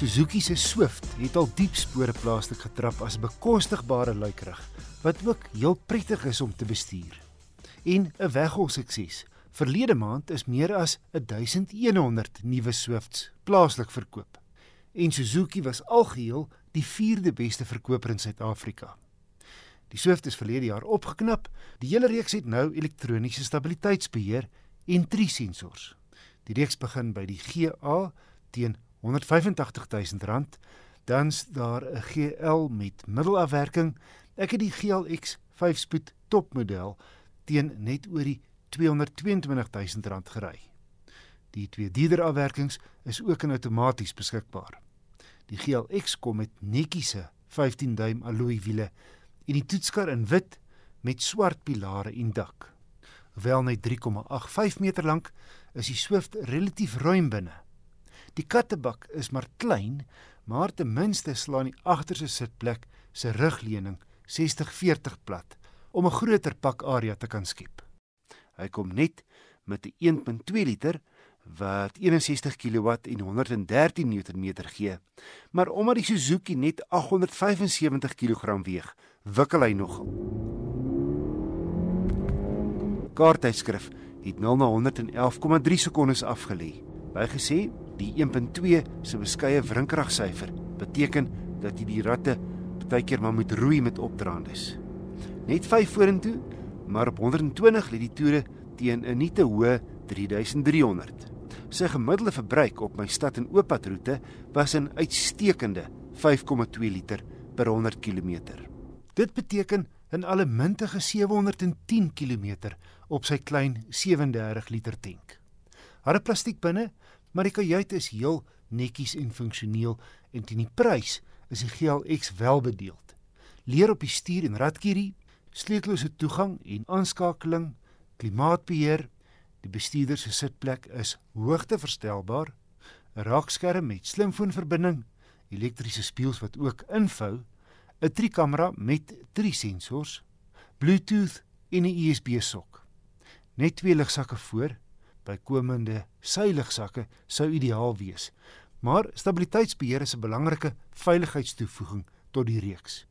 Suzuki se Swift het al diep spore plaaslik getrap as bekostigbare luikerig wat ook heel prettig is om te bestuur. En 'n weghol sukses. Verlede maand is meer as 1100 nuwe Swifts plaaslik verkoop. En Suzuki was algeheel die 4de beste verkoper in Suid-Afrika. Die Swift is verlede jaar opgeknap. Die hele reeks het nou elektroniese stabiliteitsbeheer en drie sensors. Die reeks begin by die GA teen R185 000, dan's daar 'n GL met middelafwerking. Ek het die GLX 5-spoed topmodel teen net oor die R222 000 gery. Die twee dierder afwerkings is ook in outomaties beskikbaar. Die GLX kom met netjiese 15 duim alloy wiele en die toetskar in wit met swart pilare en dak. Hoewel net 3,85 meter lank, is die Swift relatief ruim binne. Die kattebak is maar klein, maar ten minste slaan die agterste sitplek se rugleuning 60-40 plat om 'n groter pakarea te kan skep. Hy kom net met 'n 1.2 liter wat 61 kW en 113 Nm gee. Maar omdat die Suzuki net 875 kg weeg, wikkel hy nog. Kaarttydskrif het 0 na 111,3 sekondes afgelê. Bygesê Die 1.2 se beskeie wrinkragsyfer beteken dat jy die ratte baie keer maar moet roei met opdraandes. Net 5 vorentoe, maar op 120 lê die toere teen 'n nie te hoë 3300. Sy gemiddelde verbruik op my stad en ooppad roete was 'n uitstekende 5,2 liter per 100 km. Dit beteken 'n allemintige 710 km op sy klein 37 liter tank. Haar plastiek binne maar die kajuit is heel netjies en funksioneel en teen die prys is die GLX welbedeeld. Leer op die stuur en ratkierie, sleutellose toegang en aanskakeling, klimaatbeheer, die bestuurder se sitplek is hoogteverstelbaar, 'n raakskerm met slimfoonverbinding, elektriese spieëls wat ook invou, 'n driekamera met drie sensors, Bluetooth en 'n USB sok. Net twee ligsakke voor bykomende seiligsakke sou ideaal wees. Maar stabiliteitsbeheer is 'n belangrike veiligheidstoevoeging tot die reeks.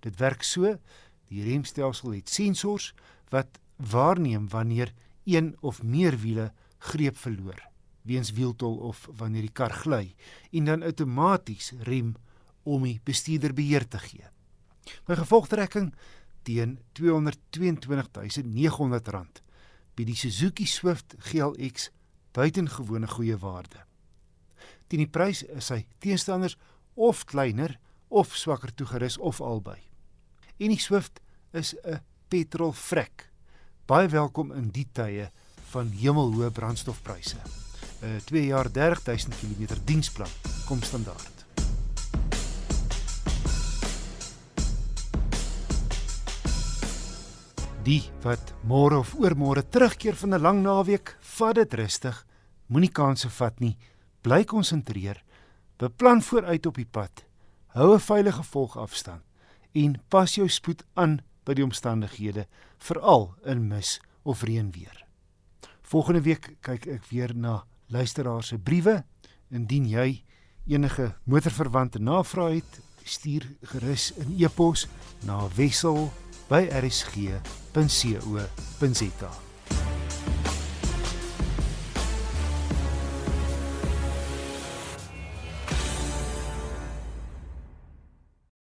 Dit werk so: die remstelsel het sensors wat waarneem wanneer een of meer wiele greep verloor weens wieltol of wanneer die kar gly en dan outomaties rem om die bestuurder beheer te gee. My gevolgtrekking teen R222900 bied die Suzuki Swift GLX buitengewone goeie waarde. Teen die prys is hy teenstanders of kleiner of swakker toegerus of albei. En die Swift is 'n petrol vrek. Baie welkom in die tye van hemelhoë brandstofpryse. 'n 2 jaar 30000 km diensplan kom standaard. Die wat môre of oormôre terugkeer van 'n lang naweek, vat dit rustig. Moenie kansse vat nie. Bly konsentreer. Beplan vooruit op die pad. Hou 'n veilige volgafstand en pas jou spoed aan by die omstandighede, veral in mis of reënweer. Volgende week kyk ek weer na luisteraars se briewe. Indien jy enige motorverwante navrae het, stuur gerus 'n e-pos na wissel by rsg.co.za.